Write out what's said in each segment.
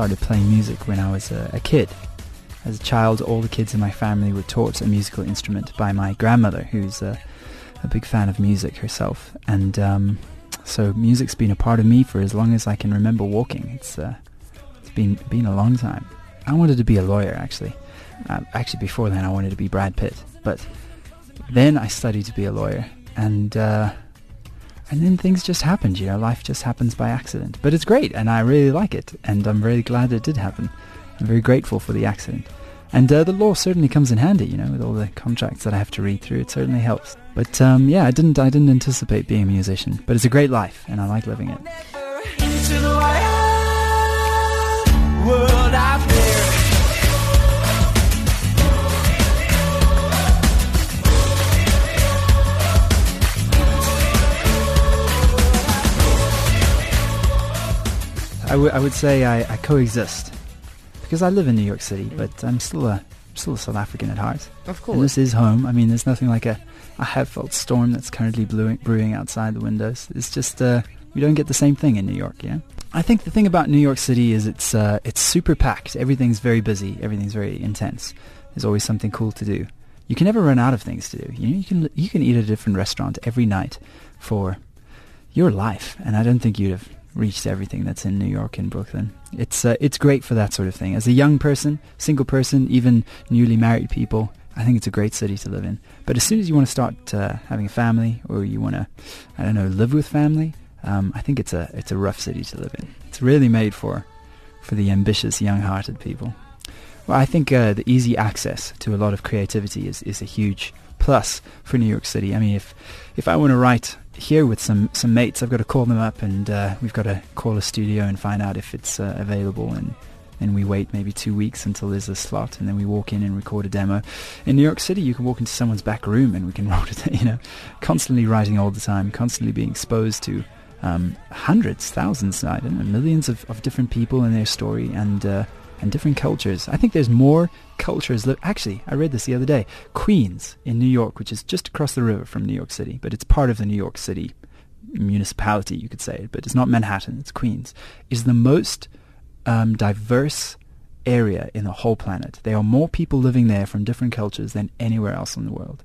started playing music when I was a, a kid. As a child, all the kids in my family were taught a musical instrument by my grandmother, who's a, a big fan of music herself. And um, so music's been a part of me for as long as I can remember walking. It's, uh, it's been, been a long time. I wanted to be a lawyer, actually. Uh, actually, before then, I wanted to be Brad Pitt. But then I studied to be a lawyer. And... Uh, and then things just happened, you know, life just happens by accident. But it's great, and I really like it, and I'm really glad it did happen. I'm very grateful for the accident. And uh, the law certainly comes in handy, you know, with all the contracts that I have to read through. It certainly helps. But um, yeah, I didn't, I didn't anticipate being a musician, but it's a great life, and I like living it. I, w- I would say I, I coexist because I live in New York City, mm. but I'm still a still a South African at heart. Of course, and this is home. I mean, there's nothing like a, a heartfelt storm that's currently brewing, brewing outside the windows. It's just uh, we don't get the same thing in New York, yeah? I think the thing about New York City is it's uh, it's super packed. Everything's very busy. Everything's very intense. There's always something cool to do. You can never run out of things to do. You know, you can you can eat at a different restaurant every night for your life, and I don't think you'd have reached everything that's in New York and Brooklyn. It's uh, it's great for that sort of thing. As a young person, single person, even newly married people, I think it's a great city to live in. But as soon as you want to start uh, having a family, or you want to, I don't know, live with family, um, I think it's a it's a rough city to live in. It's really made for for the ambitious, young-hearted people. Well, I think uh, the easy access to a lot of creativity is, is a huge plus for New York City. I mean, if if I want to write here with some, some mates. I've got to call them up and uh, we've got to call a studio and find out if it's uh, available and then we wait maybe two weeks until there's a slot and then we walk in and record a demo. In New York City, you can walk into someone's back room and we can roll it, you know, constantly writing all the time, constantly being exposed to um, hundreds, thousands, I don't know, millions of, of different people and their story and uh, and different cultures. I think there's more cultures. Actually, I read this the other day. Queens in New York, which is just across the river from New York City, but it's part of the New York City municipality, you could say, it, but it's not Manhattan, it's Queens, is the most um, diverse area in the whole planet. There are more people living there from different cultures than anywhere else in the world.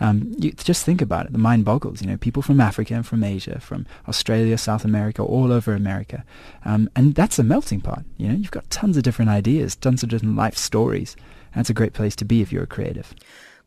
Um, you just think about it. The mind boggles. You know, people from Africa and from Asia, from Australia, South America, all over America, um, and that's a melting pot. You know, you've got tons of different ideas, tons of different life stories. It's a great place to be if you're a creative.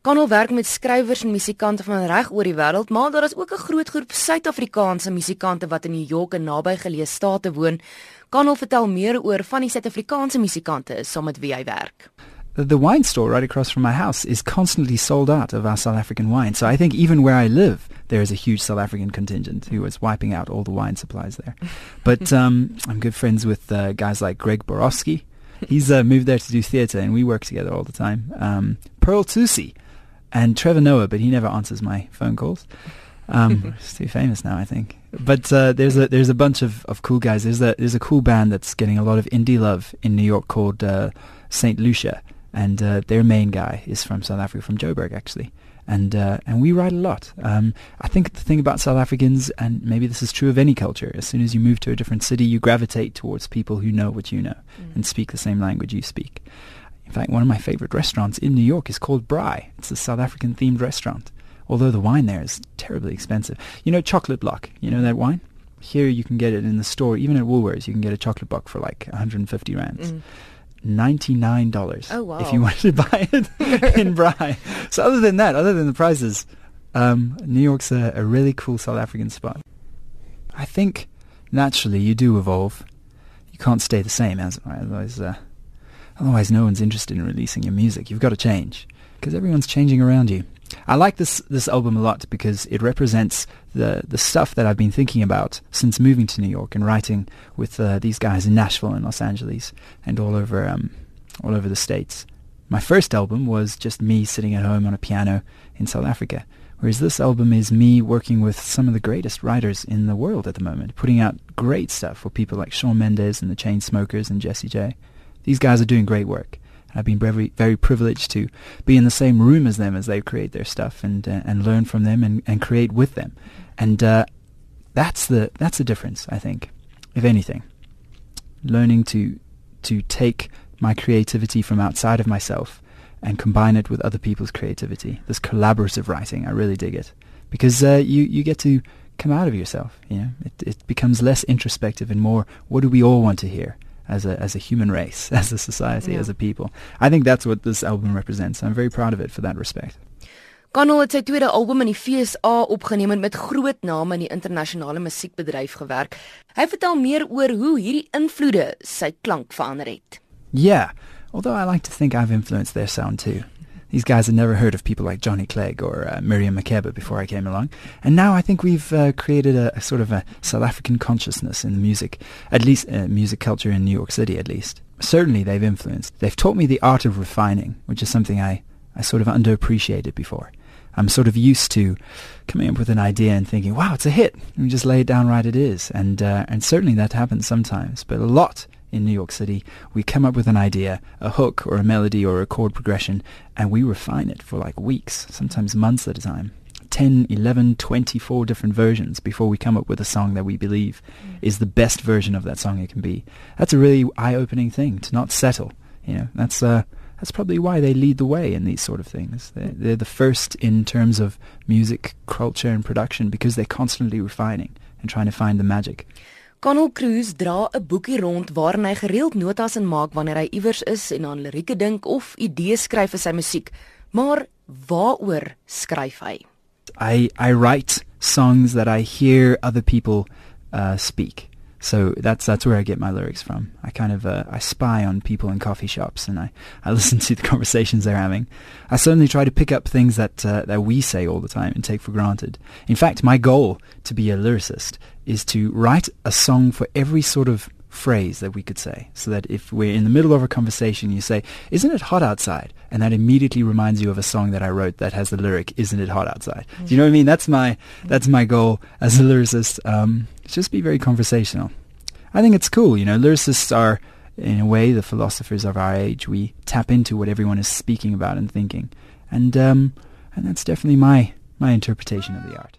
Kanal werk met skrywers en musikante van reg oor die wêreld, maar daar is ook 'n groot groep Suid-Afrikaanse musikante wat in New York en nabygeleë state woon. Kanal vertel meer oor van die Suid-Afrikaanse musikante saam met wie hy werk. The wine store right across from my house is constantly sold out of our South African wine. So I think even where I live, there is a huge South African contingent who is wiping out all the wine supplies there. But um, I'm good friends with uh, guys like Greg Borowski. He's uh, moved there to do theatre, and we work together all the time. Um, Pearl Tusi and Trevor Noah, but he never answers my phone calls. Um, he's too famous now, I think. But uh, there's a there's a bunch of, of cool guys. There's a there's a cool band that's getting a lot of indie love in New York called uh, Saint Lucia, and uh, their main guy is from South Africa, from Joburg actually. And uh, and we write a lot. Um, I think the thing about South Africans, and maybe this is true of any culture, as soon as you move to a different city, you gravitate towards people who know what you know mm. and speak the same language you speak. In fact, one of my favorite restaurants in New York is called Braai. It's a South African themed restaurant although the wine there is terribly expensive. You know Chocolate Block, you know that wine? Here you can get it in the store, even at Woolworths, you can get a chocolate block for like 150 rands. Mm. $99 oh, wow. if you wanted to buy it in Braai. So other than that, other than the prices, um, New York's a, a really cool South African spot. I think naturally you do evolve. You can't stay the same as otherwise. Uh, otherwise, no one's interested in releasing your music. You've got to change because everyone's changing around you. I like this this album a lot because it represents the the stuff that I've been thinking about since moving to New York and writing with uh, these guys in Nashville and Los Angeles and all over um, all over the states. My first album was just me sitting at home on a piano in South Africa, whereas this album is me working with some of the greatest writers in the world at the moment, putting out great stuff for people like Shawn Mendes and the Chainsmokers and Jessie J. These guys are doing great work. I've been very, very privileged to be in the same room as them as they create their stuff and uh, and learn from them and, and create with them, and uh, that's the that's the difference I think, if anything, learning to to take my creativity from outside of myself and combine it with other people's creativity. This collaborative writing, I really dig it because uh, you you get to come out of yourself. You know, it it becomes less introspective and more. What do we all want to hear? As a as a human race, as a society, yeah. as a people, I think that's what this album represents. I'm very proud of it for that respect. Kanal het sy tweede album in die FSA opgeneem en met groot name in die internasionale musiekbedryf gewerk. Hy vertel meer oor hoe hierdie invloede sy klank verander het. Yeah, although I like to think I've influenced their sound too. These guys had never heard of people like Johnny Clegg or uh, Miriam Makeba before I came along. And now I think we've uh, created a, a, sort of a South African consciousness in the music, at least uh, music culture in New York City, at least. Certainly they've influenced. They've taught me the art of refining, which is something I, I sort of underappreciated before. I'm sort of used to coming up with an idea and thinking, wow, it's a hit. And just lay it down right it is. And, uh, and certainly that happens sometimes. But a lot in New York City, we come up with an idea, a hook or a melody or a chord progression, and we refine it for like weeks, sometimes months at a time. 10, 11, 24 different versions before we come up with a song that we believe mm. is the best version of that song it can be. That's a really eye-opening thing to not settle. You know, that's uh, that's probably why they lead the way in these sort of things. They're, they're the first in terms of music, culture, and production because they're constantly refining and trying to find the magic. Connell Cruz dra 'n boekie rond waarin hy gereeld notas in maak wanneer hy iewers is en aan lirieke dink of idees skryf vir sy musiek. Maar waaroor skryf hy? I I write songs that I hear other people uh speak. So that's that's where I get my lyrics from. I kind of uh, I spy on people in coffee shops and I, I listen to the conversations they're having. I certainly try to pick up things that uh, that we say all the time and take for granted. In fact, my goal to be a lyricist is to write a song for every sort of phrase that we could say so that if we're in the middle of a conversation you say isn't it hot outside and that immediately reminds you of a song that I wrote that has the lyric isn't it hot outside mm-hmm. do you know what I mean that's my that's my goal as a lyricist um, just be very conversational. I think it's cool, you know, lyricists are in a way the philosophers of our age. We tap into what everyone is speaking about and thinking. And um, and that's definitely my my interpretation of the art.